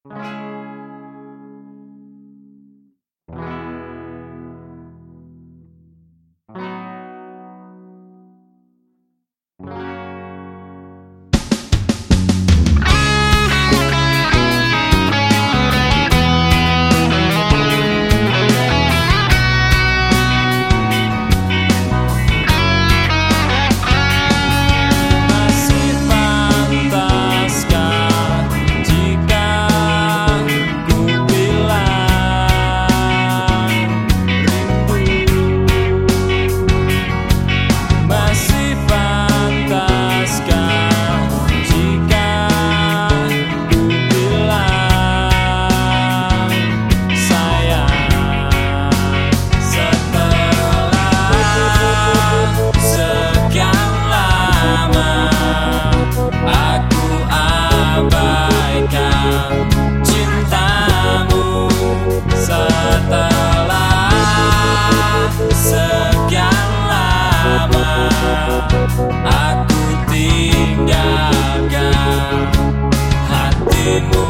Aku tinggalkan llegó.